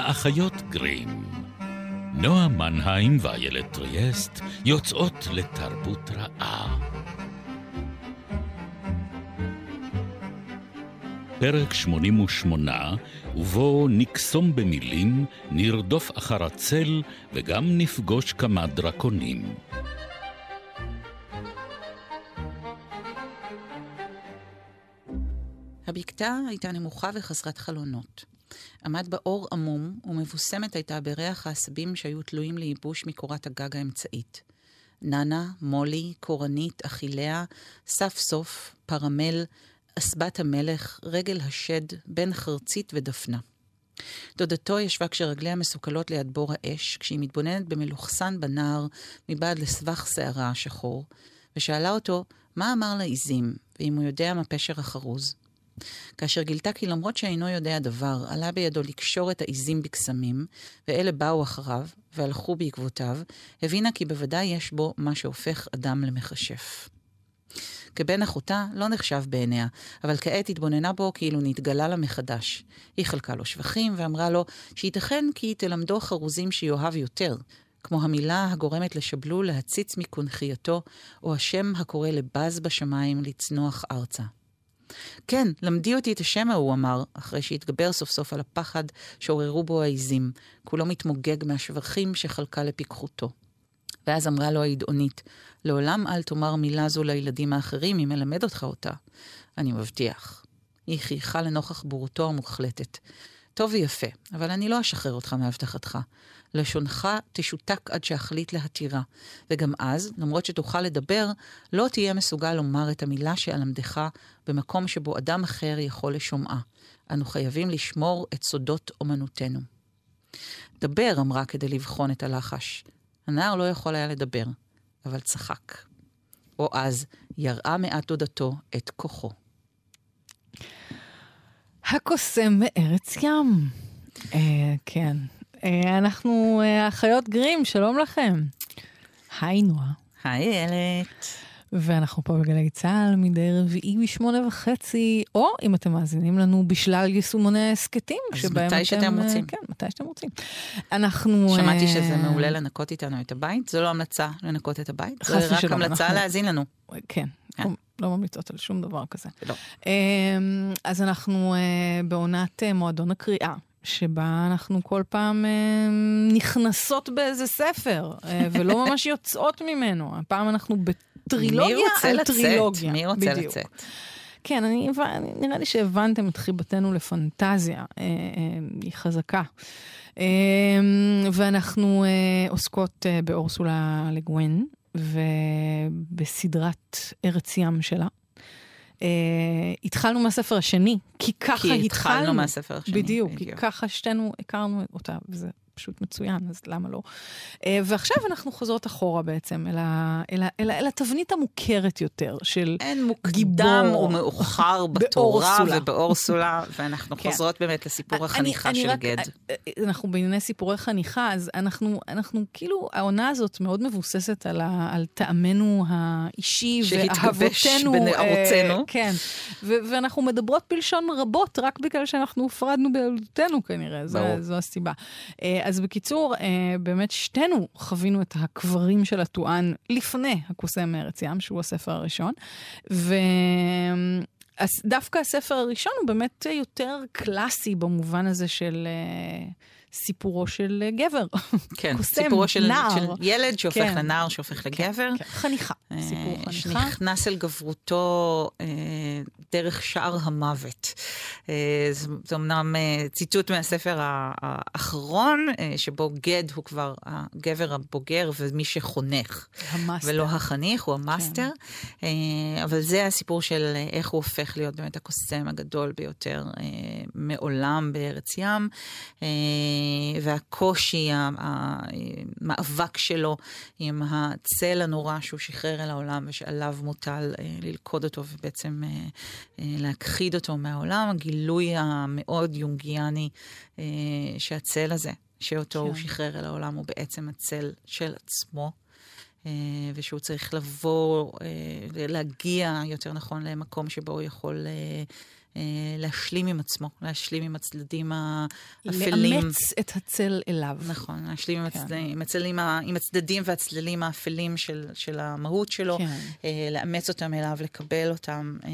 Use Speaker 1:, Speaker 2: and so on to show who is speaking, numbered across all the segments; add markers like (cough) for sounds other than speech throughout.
Speaker 1: האחיות גרים. נועה מנהיים ואיילת טריאסט יוצאות לתרבות רעה. פרק 88, ובו נקסום במילים, נרדוף אחר הצל וגם נפגוש כמה דרקונים.
Speaker 2: הבקתה הייתה נמוכה וחסרת חלונות. עמד באור עמום, ומבוסמת הייתה בריח העשבים שהיו תלויים לייבוש מקורת הגג האמצעית. ננה, מולי, קורנית, אחיליה, סף סוף, פרמל, אסבת המלך, רגל השד, בן חרצית ודפנה. דודתו ישבה כשרגליה מסוכלות ליד בור האש, כשהיא מתבוננת במלוכסן בנער מבעד לסבך שערה השחור, ושאלה אותו מה אמר לעיזים, ואם הוא יודע מה פשר החרוז. כאשר גילתה כי למרות שאינו יודע דבר, עלה בידו לקשור את העיזים בקסמים, ואלה באו אחריו, והלכו בעקבותיו, הבינה כי בוודאי יש בו מה שהופך אדם למכשף. כבן אחותה לא נחשב בעיניה, אבל כעת התבוננה בו כאילו נתגלה לה מחדש. היא חלקה לו שבחים ואמרה לו שייתכן כי תלמדו חרוזים שיאהב יותר, כמו המילה הגורמת לשבלול להציץ מקונכייתו, או השם הקורא לבז בשמיים לצנוח ארצה. כן, למדי אותי את השם ההוא, אמר, אחרי שהתגבר סוף סוף על הפחד שעוררו בו העיזים, כולו מתמוגג מהשבחים שחלקה לפיקחותו. ואז אמרה לו העדעונית, לעולם אל תאמר מילה זו לילדים האחרים אם אלמד אותך אותה. אני מבטיח. היא חייכה לנוכח בורותו המוחלטת. טוב ויפה, אבל אני לא אשחרר אותך מהבטחתך. לשונך תשותק עד שאחליט להתירה, וגם אז, למרות שתוכל לדבר, לא תהיה מסוגל לומר את המילה שאלמדך במקום שבו אדם אחר יכול לשומעה. אנו חייבים לשמור את סודות אומנותנו. דבר, אמרה כדי לבחון את הלחש. הנער לא יכול היה לדבר, אבל צחק. או אז יראה מעט דודתו את כוחו.
Speaker 3: הקוסם מארץ ים. אה, כן. אה, אנחנו אה, אחיות גרים, שלום לכם. היי נועה.
Speaker 2: היי איילת.
Speaker 3: ואנחנו פה בגלי צה"ל מדי רביעי משמונה וחצי, או אם אתם מאזינים לנו בשלל יישומוני ההסכתים,
Speaker 2: שבהם אתם... אז מתי שאתם
Speaker 3: אה,
Speaker 2: רוצים.
Speaker 3: כן, מתי שאתם רוצים. אנחנו...
Speaker 2: שמעתי שזה מעולה לנקות איתנו את הבית, זו לא המלצה לנקות את הבית, זו רק המלצה להאזין לנו.
Speaker 3: כן. כן. לא ממליצות על שום דבר כזה.
Speaker 2: לא.
Speaker 3: אז אנחנו בעונת מועדון הקריאה. שבה אנחנו כל פעם אה, נכנסות באיזה ספר, אה, ולא (laughs) ממש יוצאות ממנו. הפעם אנחנו בטרילוגיה על
Speaker 2: לצאת?
Speaker 3: טרילוגיה.
Speaker 2: מי רוצה בדיוק. לצאת?
Speaker 3: כן, אני, נראה לי שהבנתם את חיבתנו לפנטזיה, אה, אה, היא חזקה. אה, ואנחנו אה, עוסקות אה, באורסולה לגווין, ובסדרת ארץ ים שלה. Uh, התחלנו מהספר השני, כי ככה
Speaker 2: כי
Speaker 3: התחלנו.
Speaker 2: כי התחלנו מהספר השני.
Speaker 3: בדיוק, בדיוק, כי ככה שתינו הכרנו אותה, וזה פשוט מצוין, אז למה לא? Uh, ועכשיו אנחנו חוזרות אחורה בעצם, אל, ה, אל, ה, אל, ה, אל התבנית המוכרת יותר של
Speaker 2: אין מוקדם או מאוחר (laughs) בתורה ובאורסולה, ואנחנו (laughs) כן. חוזרות באמת לסיפור החניכה אני, של אני גד.
Speaker 3: אה, אנחנו בענייני סיפורי חניכה, אז אנחנו, אנחנו כאילו, העונה הזאת מאוד מבוססת על, ה, על טעמנו האישי ואהבותינו.
Speaker 2: בנערותינו.
Speaker 3: Uh, כן, ו- ואנחנו מדברות בלשון רבות רק בגלל שאנחנו הופרדנו בילדותנו כנראה, זו, זו הסיבה. Uh, אז בקיצור, אה, באמת שתינו חווינו את הקברים של הטוען לפני הקוסם מארץ ים, שהוא הספר הראשון. ודווקא הספר הראשון הוא באמת יותר קלאסי במובן הזה של... סיפורו של אה, גבר. (laughs)
Speaker 2: כן,
Speaker 3: קוסם,
Speaker 2: סיפורו של,
Speaker 3: נער.
Speaker 2: של ילד שהופך כן. לנער שהופך כן, לגבר.
Speaker 3: כן, חניכה, אה, סיפור חניכה.
Speaker 2: שנכנס אל גברותו אה, דרך שער המוות. זה, זה אמנם ציטוט מהספר האחרון, שבו גד הוא כבר הגבר הבוגר ומי שחונך.
Speaker 3: המאסטר.
Speaker 2: ולא החניך, הוא המאסטר. כן. אבל זה הסיפור של איך הוא הופך להיות באמת הקוסם הגדול ביותר מעולם בארץ ים. אה, והקושי, המאבק שלו עם הצל הנורא שהוא שחרר אל העולם ושעליו מוטל אה, ללכוד אותו ובעצם אה, להכחיד אותו מהעולם, הגילוי המאוד יונגיאני שהצל הזה, שאותו הוא כן. שחרר אל העולם, הוא בעצם הצל של עצמו. ושהוא צריך לבוא, להגיע, יותר נכון, למקום שבו הוא יכול להשלים עם עצמו, להשלים עם הצדדים האפלים.
Speaker 3: לאמץ את הצל אליו.
Speaker 2: נכון, להשלים עם, כן. הצד... עם, הצלים, עם הצדדים והצללים האפלים של, של המהות שלו, כן. אה, לאמץ אותם אליו, לקבל אותם. אה,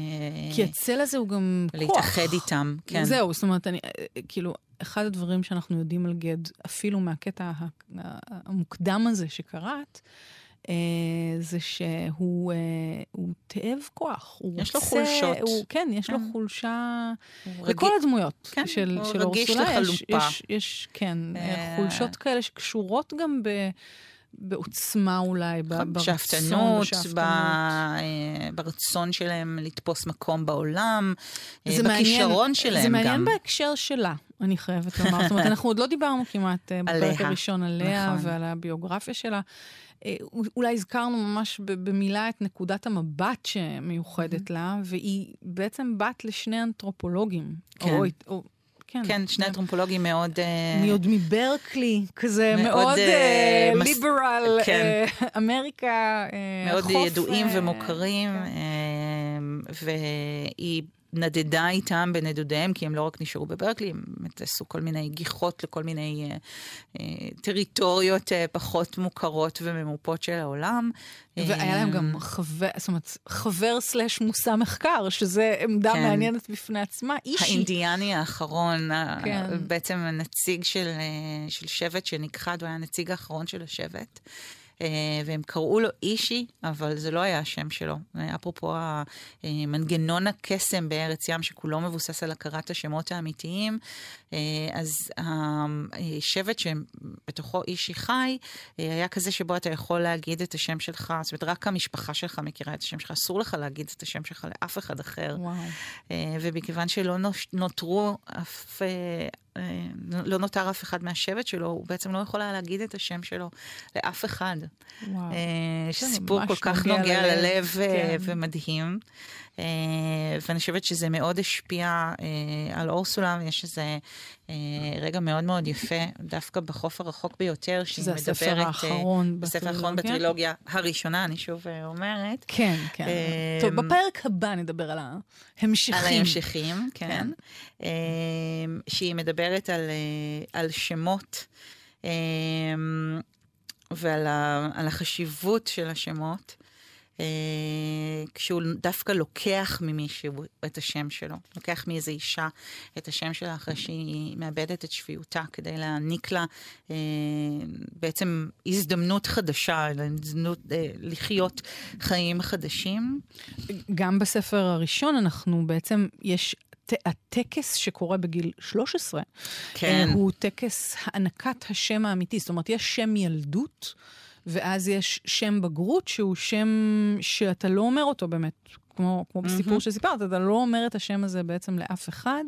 Speaker 3: כי הצל הזה הוא גם
Speaker 2: כוח. להתאחד איתם, כן.
Speaker 3: זהו, זאת אומרת, אני, כאילו, אחד הדברים שאנחנו יודעים על גד, אפילו מהקטע המוקדם הזה שקראת, אה, זה שהוא אה, תאב כוח.
Speaker 2: יש לו חולשות.
Speaker 3: הוא, כן, יש לו כן. חולשה לכל הדמויות
Speaker 2: כן,
Speaker 3: של,
Speaker 2: של אורסולה.
Speaker 3: יש, יש, יש, כן, אה, חולשות כאלה שקשורות גם ב... בעוצמה אולי,
Speaker 2: ברצון, בשאפתנות, ברצון שלהם לתפוס מקום בעולם, בכישרון שלהם גם.
Speaker 3: זה מעניין בהקשר שלה, אני חייבת לומר. זאת אומרת, (laughs) אנחנו עוד לא דיברנו כמעט בפרק הראשון עליה נכון. ועל הביוגרפיה שלה. אה, אולי הזכרנו ממש במילה את נקודת המבט שמיוחדת לה, והיא בעצם בת לשני אנתרופולוגים.
Speaker 2: כן. או, או, כן, כן, שני אנתרופולוגים מאוד...
Speaker 3: אה, מי עוד מברקלי, כזה מאוד ליברל. אמריקה,
Speaker 2: מאוד ידועים ומוכרים. והיא נדדה איתם בנדודיהם, כי הם לא רק נשארו בברקלי, הם עשו כל מיני גיחות לכל מיני אה, אה, טריטוריות אה, פחות מוכרות וממופות של העולם.
Speaker 3: והיה להם גם אה, חבר, זאת אומרת, חבר סלאש מושא מחקר, שזה עמדה כן. מעניינת בפני עצמה, אישי.
Speaker 2: האינדיאני האחרון, כן. בעצם הנציג של, אה, של שבט שנכחד, הוא היה הנציג האחרון של השבט. אה, והם קראו לו אישי, אבל זה לא היה השם שלו. אפרופו מנגנון הקסם בארץ ים, שכולו מבוסס על הכרת השמות האמיתיים, אה, אז השבט שבתוכו אישי חי, אה, היה כזה שבו אתה יכול להגיד את השם שלך, זאת אומרת, רק המשפחה שלך מכירה את השם שלך, אסור לך להגיד את השם שלך לאף אחד אחר. וואו. ומכיוון שלא נותרו אף... לא נותר אף אחד מהשבט שלו, הוא בעצם לא יכול היה להגיד את השם שלו לאף אחד. וואו. אה, סיפור כל כך נוגע ללב, ללב כן. ומדהים. אה, ואני חושבת שזה מאוד השפיע אה, על אורסולה, ויש איזה רגע מאוד מאוד יפה, דווקא בחוף הרחוק ביותר, שהיא מדברת...
Speaker 3: זה הספר האחרון
Speaker 2: בספר האחרון בטרילוגיה הראשונה, אני שוב אומרת.
Speaker 3: כן, כן. טוב, בפרק הבא נדבר על ההמשכים.
Speaker 2: על ההמשכים, כן. כן. שהיא מדברת על, שמות. ועל ה, החשיבות של השמות, אה, כשהוא דווקא לוקח ממישהו את השם שלו, לוקח מאיזו אישה את השם שלה אחרי שהיא מאבדת את שפיותה, כדי להעניק לה אה, בעצם הזדמנות חדשה, הזדמנות אה, לחיות חיים חדשים.
Speaker 3: גם בספר הראשון אנחנו בעצם, יש הטקס שקורה בגיל 13, כן. הוא טקס הענקת השם האמיתי. זאת אומרת, יש שם ילדות, ואז יש שם בגרות, שהוא שם שאתה לא אומר אותו באמת. כמו, כמו mm-hmm. בסיפור שסיפרת, אתה לא אומר את השם הזה בעצם לאף אחד,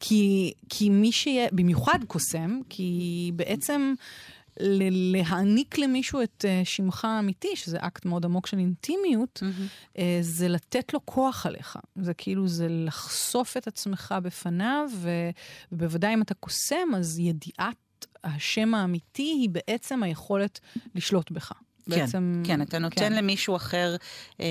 Speaker 3: כי, כי מי שיהיה, במיוחד קוסם, כי בעצם להעניק למישהו את uh, שמך האמיתי, שזה אקט מאוד עמוק של אינטימיות, mm-hmm. uh, זה לתת לו כוח עליך. זה כאילו, זה לחשוף את עצמך בפניו, ובוודאי אם אתה קוסם, אז ידיעת השם האמיתי היא בעצם היכולת לשלוט בך.
Speaker 2: כן, בעצם... כן, אתה נותן כן. למישהו אחר אה,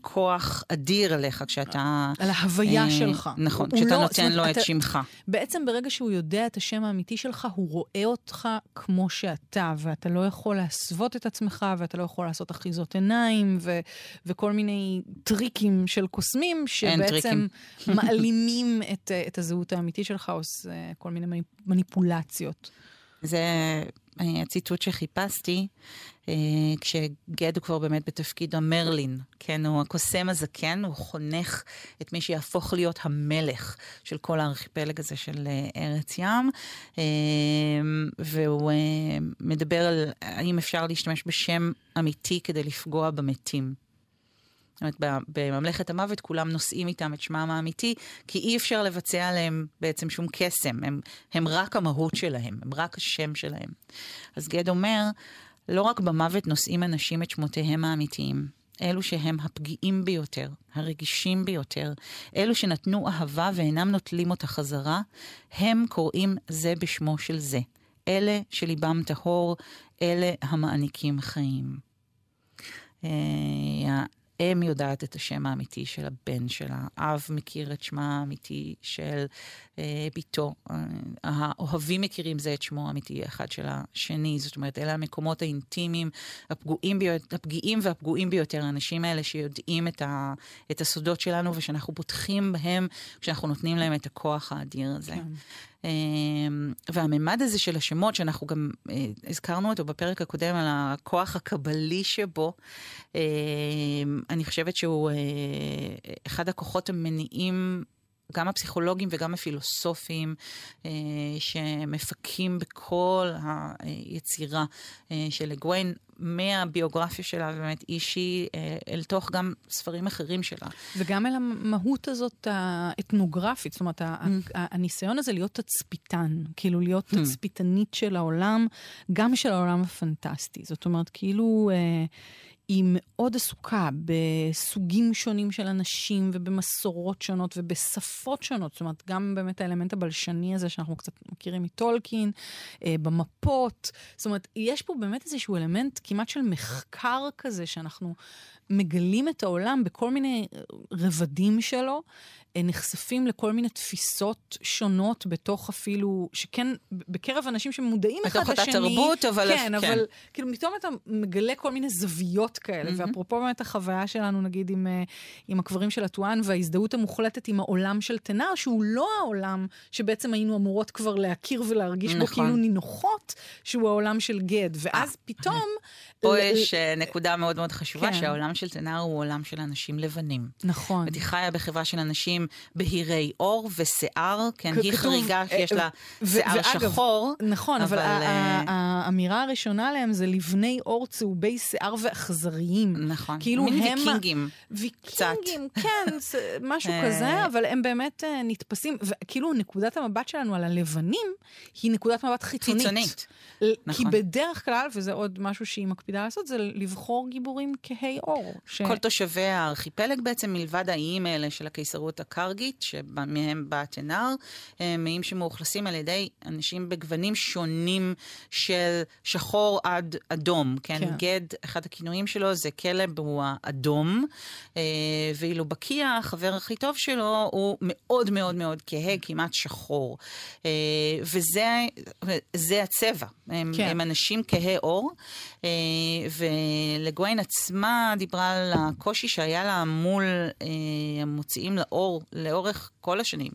Speaker 2: כוח אדיר עליך כשאתה...
Speaker 3: על ההוויה אה, שלך.
Speaker 2: נכון, כשאתה לא, נותן לו אתה, את שמך.
Speaker 3: בעצם ברגע שהוא יודע את השם האמיתי שלך, הוא רואה אותך כמו שאתה, ואתה לא יכול להסוות את עצמך, ואתה לא יכול לעשות אחיזות עיניים, ו, וכל מיני טריקים של קוסמים, שבעצם (laughs) מעלימים את, את הזהות האמיתית שלך, או כל מיני מניפולציות.
Speaker 2: זה הציטוט שחיפשתי, אה, כשגד כבר באמת בתפקיד המרלין, כן, הוא הקוסם הזקן, הוא חונך את מי שיהפוך להיות המלך של כל הארכיפלג הזה של אה, ארץ ים, אה, והוא מדבר על האם אפשר להשתמש בשם אמיתי כדי לפגוע במתים. זאת אומרת, בממלכת המוות כולם נושאים איתם את שמם האמיתי, כי אי אפשר לבצע עליהם בעצם שום קסם, הם, הם רק המהות שלהם, הם רק השם שלהם. אז גד אומר, לא רק במוות נושאים אנשים את שמותיהם האמיתיים, אלו שהם הפגיעים ביותר, הרגישים ביותר, אלו שנתנו אהבה ואינם נוטלים אותה חזרה, הם קוראים זה בשמו של זה. אלה שליבם טהור, אלה המעניקים חיים. האם יודעת את השם האמיתי של הבן שלה, אב מכיר את שמה האמיתי של אה, ביתו, אה, האוהבים מכירים זה את שמו האמיתי אחד של השני, זאת אומרת, אלה המקומות האינטימיים, הפגועים, הפגיעים והפגועים ביותר, האנשים האלה שיודעים את, ה, את הסודות שלנו ושאנחנו פותחים בהם כשאנחנו נותנים להם את הכוח האדיר הזה. כן. אמ, והממד הזה של השמות, שאנחנו גם אה, הזכרנו אותו בפרק הקודם על הכוח הקבלי שבו, אמ, אני חושבת שהוא אה, אחד הכוחות המניעים גם הפסיכולוגים וגם הפילוסופים אה, שמפקים בכל היצירה אה, של לגוויין, מהביוגרפיה שלה, באמת אישי, אה, אל תוך גם ספרים אחרים שלה.
Speaker 3: וגם אל המהות הזאת האתנוגרפית, זאת אומרת, mm. הניסיון הזה להיות תצפיתן, כאילו להיות mm. תצפיתנית של העולם, גם של העולם הפנטסטי. זאת אומרת, כאילו... אה, היא מאוד עסוקה בסוגים שונים של אנשים ובמסורות שונות ובשפות שונות. זאת אומרת, גם באמת האלמנט הבלשני הזה שאנחנו קצת מכירים מטולקין, אה, במפות. זאת אומרת, יש פה באמת איזשהו אלמנט כמעט של מחקר כזה, שאנחנו מגלים את העולם בכל מיני רבדים שלו, אה, נחשפים לכל מיני תפיסות שונות בתוך אפילו, שכן, בקרב אנשים שמודעים אחד לשני. בתוך אותה
Speaker 2: תרבות, אבל...
Speaker 3: כן, כן, אבל כאילו פתאום אתה מגלה כל מיני זוויות כאלה, mm-hmm. ואפרופו באמת החוויה שלנו, נגיד, עם, אה, עם הקברים של הטואן וההזדהות המוחלטת עם העולם של תנר, שהוא לא העולם שבעצם היינו אמורות כבר להכיר ולהרגיש נכון. בו כאילו נינוחות, שהוא העולם של גד. ואז 아, פתאום...
Speaker 2: פה ל... יש. נקודה מאוד מאוד חשובה, כן. שהעולם של תנר הוא עולם של אנשים לבנים.
Speaker 3: נכון.
Speaker 2: והיא חיה בחברה של אנשים בהירי עור ושיער, כן, היא חריגה שיש לה שיער שחור.
Speaker 3: נכון, אבל אה, האמירה הראשונה עליהם זה לבני עור צהובי שיער ואכזריים.
Speaker 2: נכון, כאילו מין ויקינגים.
Speaker 3: ויקינגים, כן, משהו אה. כזה, אבל הם באמת אה, נתפסים, וכאילו נקודת המבט שלנו על הלבנים היא נקודת מבט חיצונית. חיצונית. נכון. כי בדרך כלל, וזה עוד משהו שהיא מקפידה לעשות, זה לבחור גיבורים כהי עור.
Speaker 2: כל תושבי הארכיפלג בעצם, מלבד האיים האלה של הקיסרות הקרגית, שמהם בא תנר, הם איים שמאוכלסים על ידי אנשים בגוונים שונים של שחור עד אדום. כן, כן. גד, אחד הכינויים שלו זה כלב, הוא האדום, אה, ואילו בקיה, החבר הכי טוב שלו, הוא מאוד מאוד מאוד כהה, כמעט שחור. אה, וזה הצבע. הם, כן. הם אנשים כהי עור, אה, ולגוויין עצמה דיברה על הקושי שהיה לה מול המוציאים לאור לאורך כל השנים,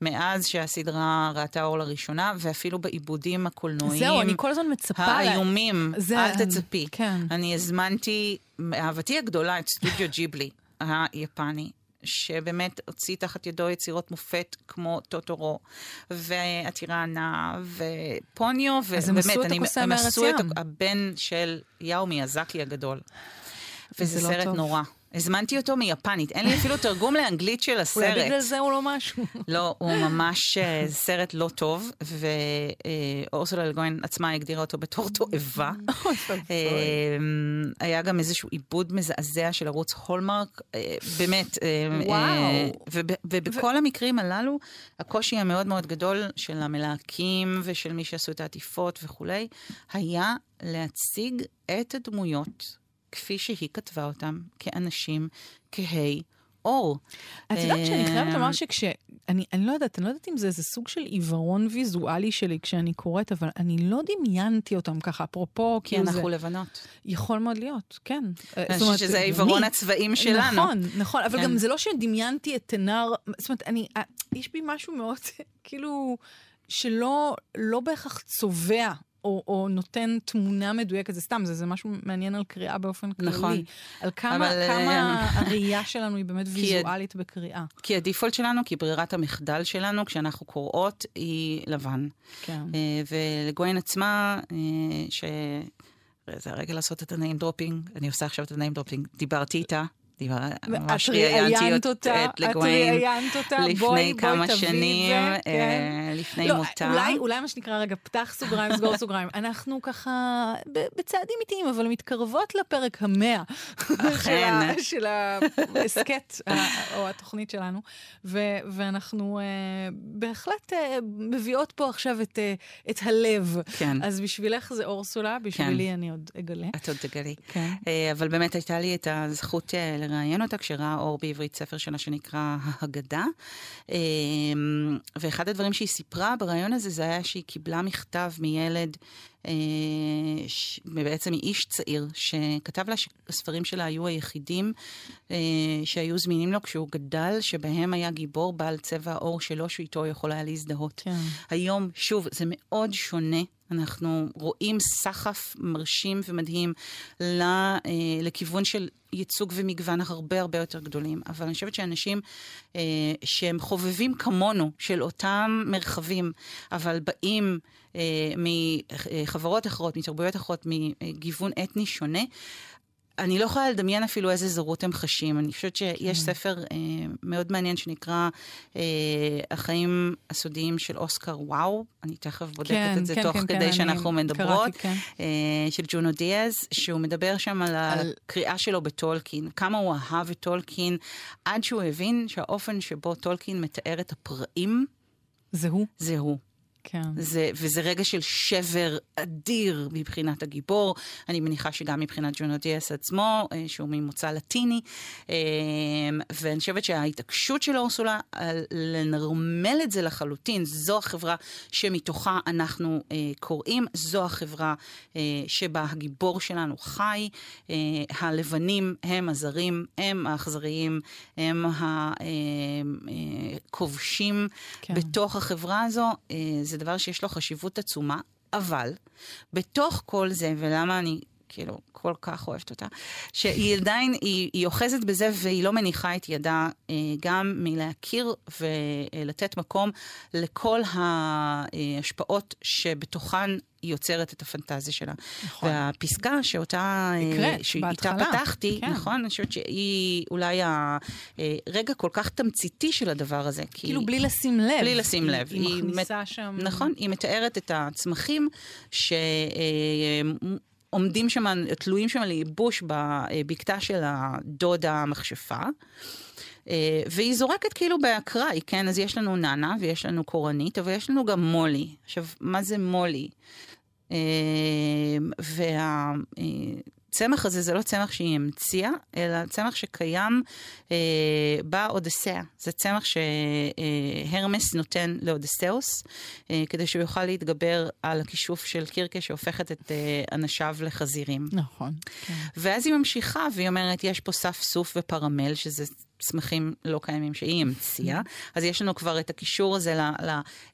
Speaker 2: מאז שהסדרה ראתה אור לראשונה, ואפילו בעיבודים הקולנועיים.
Speaker 3: זהו, אני כל הזמן מצפה...
Speaker 2: האיומים, זה... אל תצפי. כן. אני הזמנתי, אהבתי הגדולה, את סטודיו ג'יבלי היפני, שבאמת הוציא תחת ידו יצירות מופת כמו טוטורו, והטיראנה, ופוניו, ובאמת,
Speaker 3: אני, הם עשו את
Speaker 2: הבן של יאו מיאזקי הגדול. וזה לא סרט טוב. נורא. הזמנתי אותו מיפנית, אין לי אפילו תרגום לאנגלית של (laughs) הסרט.
Speaker 3: אולי בגלל זה הוא לא משהו.
Speaker 2: לא, הוא ממש אה, סרט לא טוב, ואורסולה אלגוין עצמה הגדירה אותו בתור תועבה. (laughs) אה, היה גם איזשהו עיבוד מזעזע של ערוץ הולמרק, אה, באמת.
Speaker 3: וואו.
Speaker 2: ובכל המקרים הללו, הקושי המאוד מאוד גדול של המלהקים ושל מי שעשו את העטיפות וכולי, היה להציג את הדמויות כפי שהיא כתבה אותם, כאנשים כהי אור.
Speaker 3: את יודעת שאני חייבת לומר שכש... אני, אני לא יודעת, אני לא יודעת אם זה איזה סוג של עיוורון ויזואלי שלי כשאני קוראת, אבל אני לא דמיינתי אותם ככה, אפרופו,
Speaker 2: כי אנחנו זה... לבנות.
Speaker 3: יכול מאוד להיות, כן.
Speaker 2: אני חושבת שזה העיוורון הצבעים שלנו.
Speaker 3: נכון, נכון, אבל כן. גם זה לא שדמיינתי את תנר, זאת אומרת, אני, אה, יש בי משהו מאוד, (laughs) כאילו, שלא לא בהכרח צובע או, או נותן תמונה מדויקת, זה סתם, זה, זה משהו מעניין על קריאה באופן כללי. נכון. על כמה, אבל, כמה אה, הראייה שלנו היא באמת ויזואלית בקריאה.
Speaker 2: כי ה default שלנו, כי ברירת המחדל שלנו, כשאנחנו קוראות, היא לבן. כן. אה, ולה גווין עצמה, ש... זה הרגע לעשות את ה name dropping, אני עושה עכשיו את ה name dropping, דיברתי איתה. ממש ראיינתי אותה, את לגוויין לפני כמה שנים, אה, כן. לפני לא, מותה.
Speaker 3: אולי, מה שנקרא רגע, פתח סוגריים, סגור סוגריים. (laughs) אנחנו ככה בצעדים איטיים, אבל מתקרבות לפרק המאה (laughs) של ההסכת (laughs) או התוכנית שלנו, ואנחנו אה, בהחלט אה, מביאות פה עכשיו את הלב. כן. אז בשבילך זה אורסולה, בשבילי כן. אני עוד אגלה.
Speaker 2: את עוד תגלי. כן. אבל באמת הייתה לי את הזכות לראיין אותה כשראה אור בעברית ספר שלה שנקרא ההגדה. ואחד הדברים שהיא סיפרה בריאיון הזה זה היה שהיא קיבלה מכתב מילד ש... בעצם מאיש צעיר, שכתב לה שהספרים שלה היו היחידים שהיו זמינים לו כשהוא גדל, שבהם היה גיבור בעל צבע העור שלו, שאיתו יכול היה להזדהות. כן. היום, שוב, זה מאוד שונה. אנחנו רואים סחף מרשים ומדהים לכיוון של ייצוג ומגוון הרבה הרבה יותר גדולים. אבל אני חושבת שאנשים אה, שהם חובבים כמונו של אותם מרחבים, אבל באים אה, מחברות אחרות, מתרבויות אחרות, מגיוון אתני שונה, אני לא יכולה לדמיין אפילו איזה זרות הם חשים. אני חושבת שיש כן. ספר אה, מאוד מעניין שנקרא אה, החיים הסודיים של אוסקר וואו, אני תכף בודקת כן, את זה כן, תוך כן, כדי כן, שאנחנו מדברות, קראתי, כן. אה, של ג'ונו דיאז, שהוא מדבר שם על, על הקריאה שלו בטולקין, כמה הוא אהב את טולקין, עד שהוא הבין שהאופן שבו טולקין מתאר את הפראים,
Speaker 3: זה הוא.
Speaker 2: זה הוא. כן. זה, וזה רגע של שבר אדיר מבחינת הגיבור. אני מניחה שגם מבחינת ג'ונו דיאס עצמו, אה, שהוא ממוצא לטיני. אה, ואני חושבת שההתעקשות של אורסולה לנרמל את זה לחלוטין, זו החברה שמתוכה אנחנו אה, קוראים, זו החברה שבה הגיבור שלנו חי. הלבנים הם הזרים, הם האכזריים, הם הכובשים כן. בתוך החברה הזו. זה דבר שיש לו חשיבות עצומה, אבל בתוך כל זה, ולמה אני כאילו כל כך אוהבת אותה, שהיא עדיין, היא, היא אוחזת בזה והיא לא מניחה את ידה אה, גם מלהכיר ולתת מקום לכל ההשפעות שבתוכן היא יוצרת את הפנטזיה שלה. נכון. והפסקה שאותה,
Speaker 3: הקראת, אה, שאיתה
Speaker 2: פתחתי, כן. נכון, אני חושבת שהיא אולי הרגע כל כך תמציתי של הדבר הזה.
Speaker 3: כאילו בלי לשים לב.
Speaker 2: בלי לשים לב.
Speaker 3: היא, היא מכניסה מת... שם...
Speaker 2: נכון, היא מתארת את הצמחים ש... אה, עומדים שם, תלויים שם לייבוש בבקתה של הדודה המכשפה. אה, והיא זורקת כאילו באקראי, כן? אז יש לנו נאנה ויש לנו קורנית, אבל יש לנו גם מולי. עכשיו, מה זה מולי? אה, וה... הצמח הזה זה לא צמח שהיא המציאה, אלא צמח שקיים אה, באודסאה. זה צמח שהרמס נותן לאודסאוס, אה, כדי שהוא יוכל להתגבר על הכישוף של קירקה שהופכת את אה, אנשיו לחזירים.
Speaker 3: נכון.
Speaker 2: כן. ואז היא ממשיכה והיא אומרת, יש פה סף סוף ופרמל, שזה צמחים לא קיימים שהיא המציאה. (laughs) אז יש לנו כבר את הקישור הזה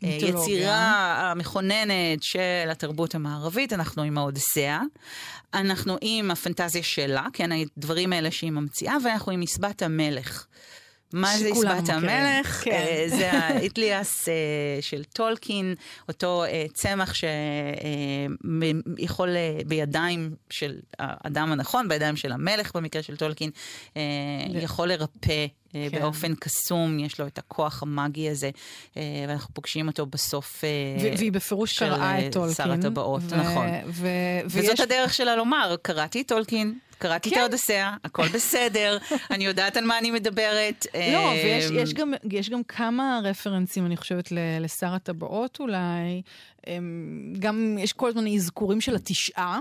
Speaker 2: ליצירה המכוננת של התרבות המערבית, אנחנו עם האודסאה, אנחנו עם הפנטזיה שלה, כן, הדברים האלה שהיא ממציאה, ואנחנו עם מסבת המלך. מה זה עשבת המלך? כן. אה, זה (laughs) האתלאס אה, של טולקין, אותו אה, צמח שיכול בידיים של האדם הנכון, בידיים של המלך במקרה של טולקין, יכול לרפא כן. באופן קסום, יש לו את הכוח המאגי הזה, ואנחנו פוגשים אותו בסוף
Speaker 3: והיא בפירוש קראה את טולקין.
Speaker 2: שר הטבעות, נכון. וזאת הדרך שלה לומר, קראתי את טולקין. קראתי כן. את האודיסאה, הכל בסדר, (laughs) אני יודעת על מה אני מדברת.
Speaker 3: לא, ויש יש גם, יש גם כמה רפרנסים, אני חושבת, לשר הטבעות אולי. גם יש כל הזמן אזכורים של התשעה, אה,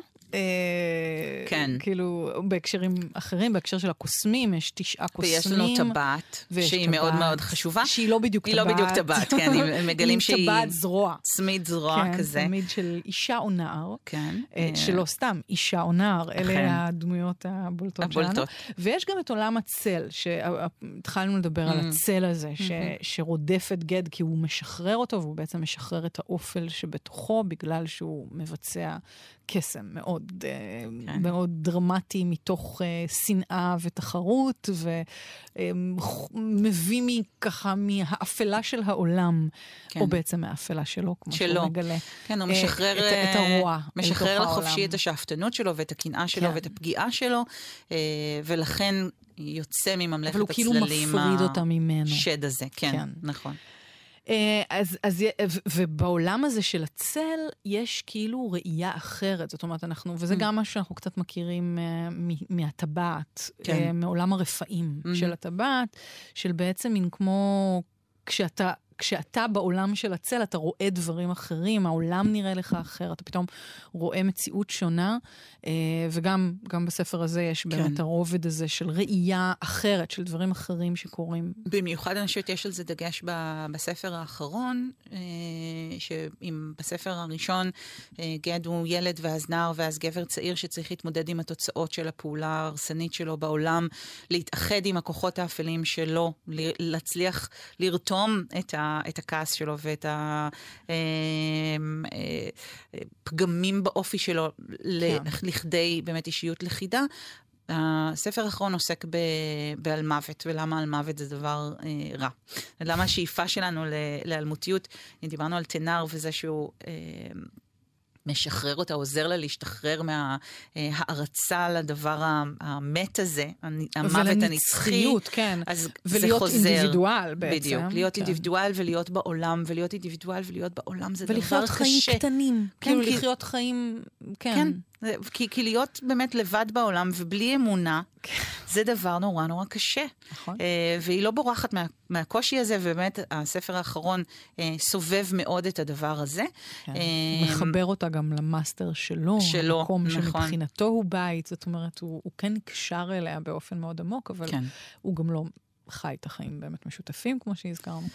Speaker 3: כן. כאילו, בהקשרים אחרים, בהקשר של הקוסמים, יש תשעה קוסמים.
Speaker 2: ויש לנו טבעת, שהיא מאוד מאוד חשובה.
Speaker 3: שהיא לא בדיוק טבעת.
Speaker 2: היא לא בדיוק טבעת, כן, הם (laughs) מגלים שהיא...
Speaker 3: טבעת זרוע.
Speaker 2: צמיד זרוע
Speaker 3: כן,
Speaker 2: כזה.
Speaker 3: כן, צמיד של אישה או נער. כן. אה, שלא סתם, אישה או נער, אלה הדמויות הבולטות שלנו. הבולטות. ויש גם את עולם הצל, שהתחלנו לדבר על mm. הצל הזה, שרודף את גד כי הוא משחרר אותו, והוא בעצם משחרר את האופל שבתוכו, בגלל שהוא מבצע קסם מאוד, אה, כן. מאוד דרמטי מתוך uh, שנאה ותחרות, ומביא um, ככה מהאפלה של העולם, כן. או בעצם מהאפלה שלו, כמו שלו. שהוא מגלה.
Speaker 2: כן, הוא משחרר,
Speaker 3: את, את הרוע
Speaker 2: משחרר לחופשי את השאפתנות שלו ואת הקנאה שלו כן. ואת הפגיעה שלו, ולכן יוצא מממלכת הצללים. אבל הוא
Speaker 3: כאילו מפריד אותה ממנו.
Speaker 2: השד הזה, כן, כן. נכון.
Speaker 3: אה, אז, אז, ובעולם הזה של הצל, יש כאילו ראייה אחרת. זאת אומרת, אנחנו, וזה mm. גם מה שאנחנו קצת מכירים uh, מהטבעת, כן. uh, מעולם הרפאים mm-hmm. של הטבעת, של בעצם מין כמו כשאתה כשאתה בעולם של הצל, אתה רואה דברים אחרים, העולם נראה לך אחר, אתה פתאום רואה מציאות שונה, אה, וגם גם בספר הזה יש כן. באמת הרובד הזה של ראייה אחרת, של דברים אחרים שקורים.
Speaker 2: במיוחד אני חושבת יש על זה דגש בספר האחרון, אה, שאם בספר הראשון אה, גד הוא ילד ואז נער ואז גבר צעיר שצריך להתמודד עם התוצאות של הפעולה ההרסנית שלו בעולם, להתאחד עם הכוחות האפלים שלו, להצליח לרתום את ה... את הכעס שלו ואת הפגמים אה, באופי שלו כן. לכדי באמת אישיות לכידה. הספר האחרון עוסק ב, בעל מוות, ולמה על מוות זה דבר אה, רע. למה השאיפה שלנו לאלמותיות, דיברנו על תנר וזה שהוא... אה, משחרר אותה, עוזר לה להשתחרר מההערצה לדבר המת הזה, המוות הנצחי.
Speaker 3: כן. אז ולהיות זה חוזר. אינדיבידואל בעצם.
Speaker 2: בדיוק, להיות כן. אינדיבידואל ולהיות בעולם, ולהיות אינדיבידואל ולהיות בעולם זה דבר קשה. ולחיות
Speaker 3: חיים קטנים. כן, כאילו. לחיות חיים, כן. כן.
Speaker 2: כי, כי להיות באמת לבד בעולם ובלי אמונה, כן. זה דבר נורא נורא קשה. נכון. אה, והיא לא בורחת מה, מהקושי הזה, ובאמת הספר האחרון אה, סובב מאוד את הדבר הזה.
Speaker 3: כן. אה, מחבר אותה גם למאסטר שלו, שלו, המקום נכון. שמבחינתו הוא בית, זאת אומרת, הוא, הוא כן נקשר אליה באופן מאוד עמוק, אבל כן. הוא גם לא חי את החיים באמת משותפים, כמו שהזכרנו.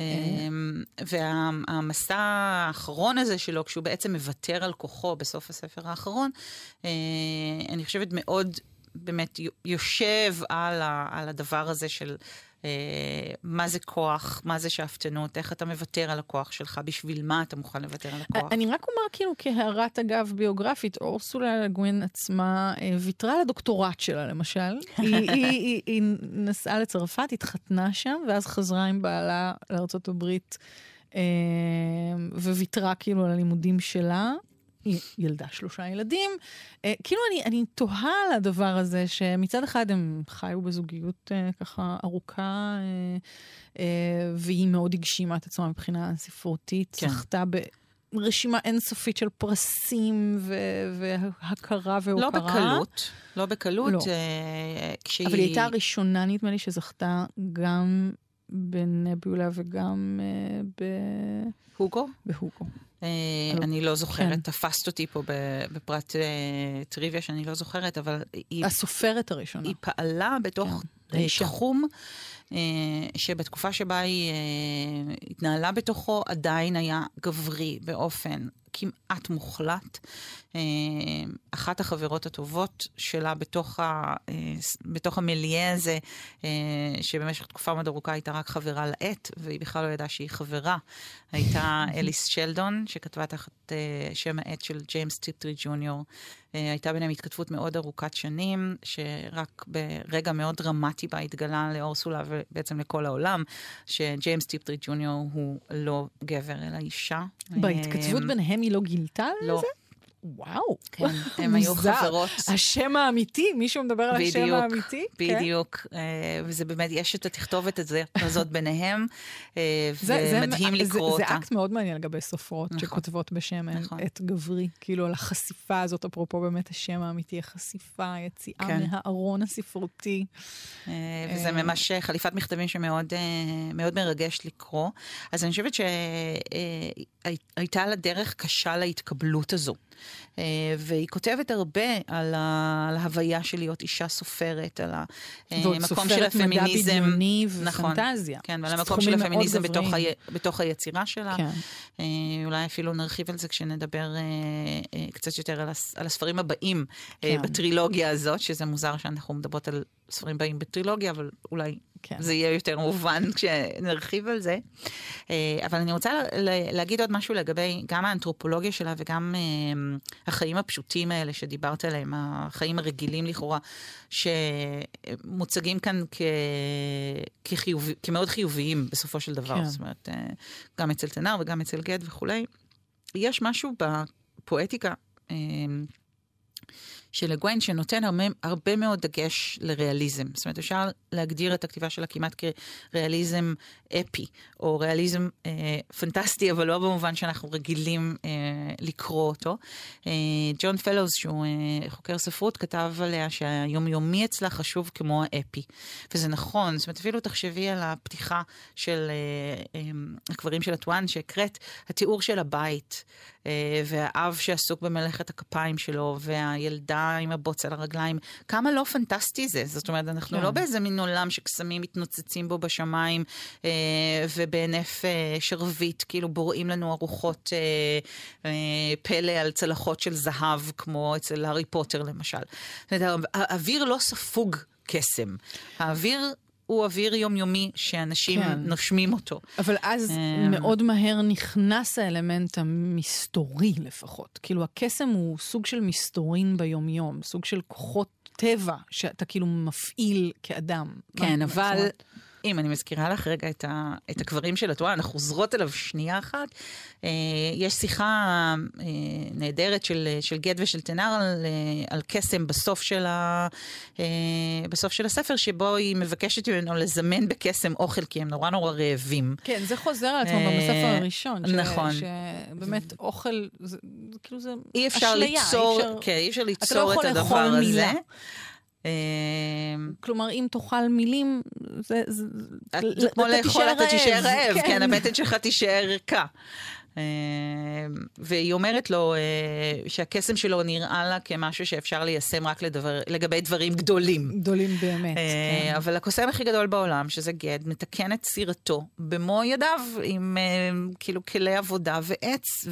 Speaker 2: אמ, והמסע האחרון הזה שלו, כשהוא בעצם מוותר על כוחו בסוף הספר האחרון, אה, אני חושבת מאוד באמת יושב על הדבר הזה של... אה, מה זה כוח, מה זה שאפתנות, איך אתה מוותר על הכוח שלך, בשביל מה אתה מוכן לוותר על הכוח.
Speaker 3: אני רק אומר כאילו כהערת אגב ביוגרפית, אורסולה גווין עצמה אה, ויתרה על הדוקטורט שלה למשל. (laughs) היא, היא, היא, היא נסעה לצרפת, התחתנה שם, ואז חזרה עם בעלה לארה"ב. אה, וויתרה כאילו על הלימודים שלה, היא ילדה שלושה ילדים. אה, כאילו אני, אני תוהה על הדבר הזה, שמצד אחד הם חיו בזוגיות אה, ככה ארוכה, אה, אה, והיא מאוד הגשימה את עצמה מבחינה ספרותית, כן. זכתה ברשימה אינסופית של פרסים ו- והכרה והוקרה.
Speaker 2: לא בקלות, לא בקלות. לא.
Speaker 3: אה, כשהיא... אבל היא הייתה הראשונה, נדמה לי, שזכתה גם בנבולה וגם אה, ב...
Speaker 2: הוגו?
Speaker 3: בהוגו.
Speaker 2: אה, אני לא זוכרת, כן. תפסת אותי פה בפרט אה, טריוויה שאני לא זוכרת, אבל
Speaker 3: היא... הסופרת הראשונה.
Speaker 2: היא פעלה בתוך כן. תחום שבתקופה שבה היא התנהלה בתוכו עדיין היה גברי באופן כמעט מוחלט. אה, אחת החברות הטובות שלה בתוך, ה, אה, בתוך המילייה הזה, אה, שבמשך תקופה מאוד ארוכה הייתה רק חברה לעט, והיא בכלל לא ידעה שהיא חברה, הייתה (laughs) אליס שלדון, שכתבה תחת שם העט של ג'יימס טיפטרי ג'וניור. הייתה ביניהם התכתבות מאוד ארוכת שנים, שרק ברגע מאוד דרמטי בה התגלה לאורסולה ובעצם לכל העולם, שג'יימס טיפטרי ג'וניור הוא לא גבר אלא אישה.
Speaker 3: בהתכתבות ביניהם היא לא גילתה על
Speaker 2: לא.
Speaker 3: זה?
Speaker 2: וואו, כן, הם (laughs) היו חברות.
Speaker 3: השם האמיתי, מישהו מדבר על השם האמיתי?
Speaker 2: כן. בדיוק, כן? וזה באמת, יש את התכתובת הזאת ביניהם, אה, ומדהים לקרוא
Speaker 3: אותה. זה אקט מאוד מעניין לגבי סופרות נכון, שכותבות בשם נכון. את גברי, כאילו על החשיפה הזאת, אפרופו באמת השם האמיתי, החשיפה, היציאה כן. מהארון הספרותי.
Speaker 2: אה, וזה ממש חליפת מכתבים שמאוד מרגש לקרוא. אז אני חושבת שהייתה לה דרך קשה להתקבלות הזו. אה, והיא כותבת הרבה על, ה, על ההוויה של להיות אישה סופרת, על המקום של הפמיניזם. ועוד סופרת מדע
Speaker 3: בדיוני נכון, ופנטזיה.
Speaker 2: כן, ועל המקום של הפמיניזם בתוך, ה, בתוך היצירה שלה. כן. אה, אולי אפילו נרחיב על זה כשנדבר אה, קצת יותר על, הס, על הספרים הבאים כן. בטרילוגיה הזאת, שזה מוזר שאנחנו מדברות על ספרים באים בטרילוגיה, אבל אולי כן. זה יהיה יותר מובן (laughs) כשנרחיב על זה. אה, אבל אני רוצה להגיד עוד משהו לגבי גם האנתרופולוגיה שלה וגם אה, החיים הפשוטים האלה שדיברת עליהם, החיים הרגילים לכאורה, שמוצגים כאן כ... כחיוב... כמאוד חיוביים בסופו של דבר. כן. זאת אומרת, אה, גם אצל תנר וגם אצל גד וכולי. יש משהו בפואטיקה. של לגוויין, שנותן הרבה, הרבה מאוד דגש לריאליזם. זאת אומרת, אפשר להגדיר את הכתיבה שלה כמעט כריאליזם אפי, או ריאליזם אה, פנטסטי, אבל לא במובן שאנחנו רגילים אה, לקרוא אותו. ג'ון פלוז, שהוא חוקר ספרות, כתב עליה שהיומיומי אצלה חשוב כמו האפי. וזה נכון, זאת אומרת, אפילו תחשבי על הפתיחה של הקברים של הטואן שהקראת, התיאור של הבית. אה, והאב שעסוק במלאכת הכפיים שלו, והילדה עם הבוץ על הרגליים, כמה לא פנטסטי זה. זאת אומרת, אנחנו כן. לא באיזה מין עולם שקסמים מתנוצצים בו בשמיים, אה, ובהינף אה, שרביט, כאילו בוראים לנו ארוחות פלא על צלחות של זהב, כמו אצל הארי פוטר למשל. זאת אומרת, האוויר לא ספוג קסם. האוויר הוא אוויר יומיומי שאנשים כן. נושמים אותו.
Speaker 3: אבל אז אמ, מאוד מהר נכנס האלמנט המסתורי לפחות. כאילו הקסם הוא סוג של מסתורין ביומיום, סוג של כוחות טבע שאתה כאילו מפעיל כאדם.
Speaker 2: כן, אבל... אם אני מזכירה לך רגע את, ה, את הקברים של התורה, אנחנו חוזרות אליו שנייה אחת. אה, יש שיחה אה, נהדרת של, של גד ושל תנר על, אה, על קסם בסוף של, ה, אה, בסוף של הספר, שבו היא מבקשת ממנו לזמן בקסם אוכל, כי הם נורא נורא רעבים.
Speaker 3: כן, זה חוזר על עצמו אה, בספר הראשון.
Speaker 2: ש, נכון.
Speaker 3: שבאמת אוכל, זה, כאילו זה
Speaker 2: אי אפשר אשליה, ליצור, אי אפשר, כן, אי אפשר ליצור לא את הדבר הזה. מילה.
Speaker 3: אמ, כלומר, אם תאכל מילים, זה...
Speaker 2: זה כמו לאכול, אתה תישאר רעב, כן, כן הבטן שלך תישאר ריקה. אה, והיא אומרת לו אה, שהקסם שלו נראה לה כמשהו שאפשר ליישם רק לדבר, לגבי דברים גדולים.
Speaker 3: גדולים באמת, אה,
Speaker 2: כן. אבל הקוסם הכי גדול בעולם, שזה גד, מתקן את סירתו במו ידיו, עם כאילו כלי עבודה ועץ,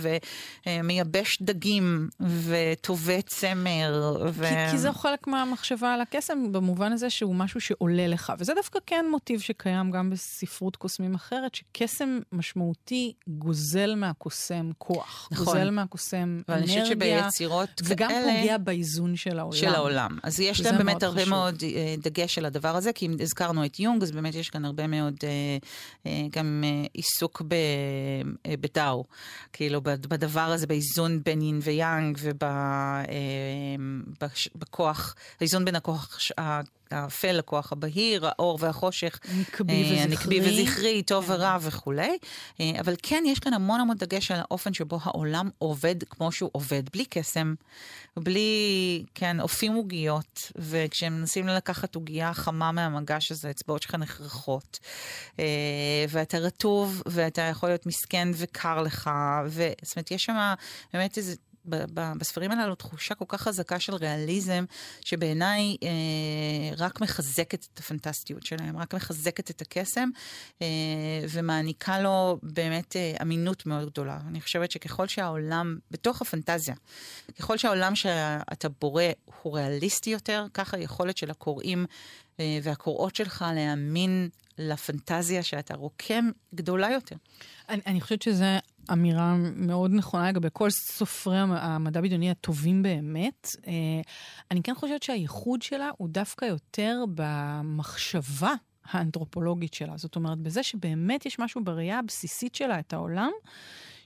Speaker 2: ומייבש דגים, וטווה צמר. ו...
Speaker 3: כי, כי זה חלק מהמחשבה על הקסם, במובן הזה שהוא משהו שעולה לך. וזה דווקא כן מוטיב שקיים גם בספרות קוסמים אחרת, שקסם משמעותי גוזל מה... מהקוסם כוח. נכון. גוזל מהקוסם אנרגיה. ואני חושבת שביצירות כאלה... וגם פוגע באיזון של העולם.
Speaker 2: של העולם. אז יש להם באמת הרבה חשוב. מאוד אה, דגש על הדבר הזה, כי אם הזכרנו את יונג, אז באמת יש כאן הרבה מאוד אה, אה, גם עיסוק בדאו. כאילו, בדבר הזה, באיזון בין יין ויאנג ובכוח, האיזון בין הכוח האפל, הכוח הבהיר, האור והחושך.
Speaker 3: נקבי אה, וזכרי.
Speaker 2: טוב כן. ורע וכולי. אה, אבל כן, יש כאן המון המון דגש על האופן שבו העולם עובד כמו שהוא עובד, בלי קסם, בלי, כן, אופים עוגיות, וכשהם מנסים לקחת עוגייה חמה מהמגש הזה, האצבעות שלך נחרחות. אה, ואתה רטוב, ואתה יכול להיות מסכן וקר לך, ו... זאת אומרת, יש שם באמת איזה... בספרים הללו תחושה כל כך חזקה של ריאליזם, שבעיניי אה, רק מחזקת את הפנטסטיות שלהם, רק מחזקת את הקסם, אה, ומעניקה לו באמת אה, אמינות מאוד גדולה. אני חושבת שככל שהעולם, בתוך הפנטזיה, ככל שהעולם שאתה בורא הוא ריאליסטי יותר, ככה היכולת של הקוראים והקוראות שלך להאמין לפנטזיה שאתה רוקם גדולה יותר.
Speaker 3: אני, אני חושבת שזו אמירה מאוד נכונה לגבי כל סופרי המדע בדיוני הטובים באמת. אה, אני כן חושבת שהייחוד שלה הוא דווקא יותר במחשבה האנתרופולוגית שלה. זאת אומרת, בזה שבאמת יש משהו בראייה הבסיסית שלה את העולם,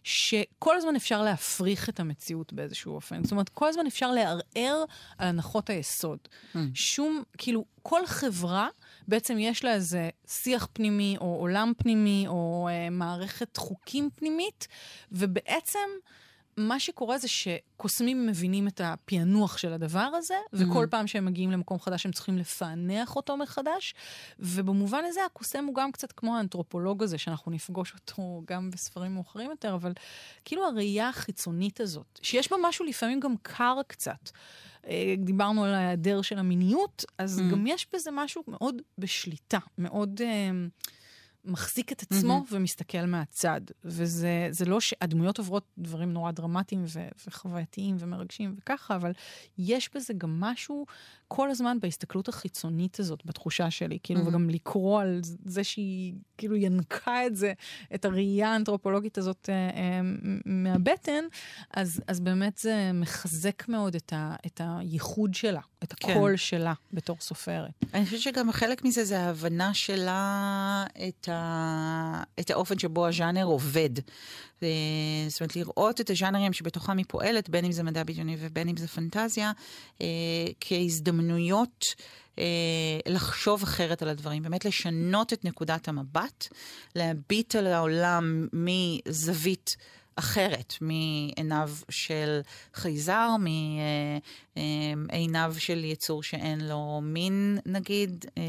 Speaker 3: שכל הזמן אפשר להפריך את המציאות באיזשהו אופן. זאת אומרת, כל הזמן אפשר לערער על הנחות היסוד. Mm. שום, כאילו, כל חברה... בעצם יש לה איזה שיח פנימי, או עולם פנימי, או אה, מערכת חוקים פנימית, ובעצם... מה שקורה זה שקוסמים מבינים את הפענוח של הדבר הזה, mm-hmm. וכל פעם שהם מגיעים למקום חדש הם צריכים לפענח אותו מחדש, ובמובן הזה הקוסם הוא גם קצת כמו האנתרופולוג הזה, שאנחנו נפגוש אותו גם בספרים מאוחרים יותר, אבל כאילו הראייה החיצונית הזאת, שיש בה משהו לפעמים גם קר קצת. אה, דיברנו על ההיעדר של המיניות, אז mm. גם יש בזה משהו מאוד בשליטה, מאוד... uh, מחזיק את עצמו mm-hmm. ומסתכל מהצד. וזה לא שהדמויות עוברות דברים נורא דרמטיים ו- וחווייתיים ומרגשים וככה, אבל יש בזה גם משהו כל הזמן בהסתכלות החיצונית הזאת, בתחושה שלי, כאילו, mm-hmm. וגם לקרוא על זה שהיא כאילו ינקה את זה, את הראייה האנתרופולוגית הזאת אה, אה, מהבטן, אז, אז באמת זה מחזק מאוד את, ה, את הייחוד שלה, את כן. הקול כן. שלה בתור סופרת.
Speaker 2: אני חושבת שגם חלק מזה זה ההבנה שלה את, ה, את האופן שבו הז'אנר עובד. זאת אומרת, לראות את הז'אנרים שבתוכם היא פועלת, בין אם זה מדע בדיוני ובין אם זה פנטזיה, אה, כהזדמנויות אה, לחשוב אחרת על הדברים, באמת לשנות את נקודת המבט, להביט על העולם מזווית אחרת מעיניו של חייזר, מעיניו של יצור שאין לו מין, נגיד, אה,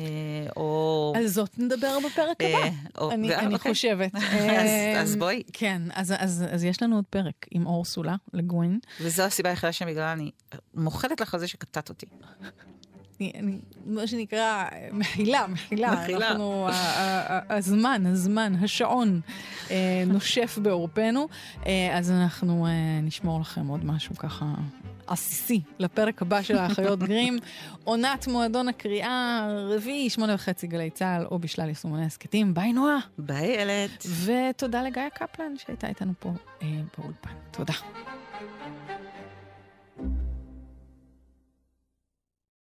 Speaker 2: או...
Speaker 3: על זאת נדבר בפרק הבא, אה, או... אני, אני אוקיי. חושבת. (laughs)
Speaker 2: אז, אז בואי.
Speaker 3: כן, אז, אז, אז יש לנו עוד פרק עם אורסולה לגווין.
Speaker 2: וזו הסיבה היחידה שבגללה אני מוחלת לך על זה שקטעת אותי.
Speaker 3: אני, מה שנקרא, מחילה, מחילה. מחילה. אנחנו, הזמן, הזמן, השעון אה, נושף בעורפנו, אה, אז אנחנו אה, נשמור לכם עוד משהו ככה עסיסי לפרק הבא של האחיות (laughs) גרים. עונת מועדון הקריאה, רביעי, שמונה וחצי גלי צה"ל, או בשלל יישומוני הסכתים. ביי נועה.
Speaker 2: ביי אלת.
Speaker 3: ותודה לגיא קפלן שהייתה איתנו פה באולפן. תודה.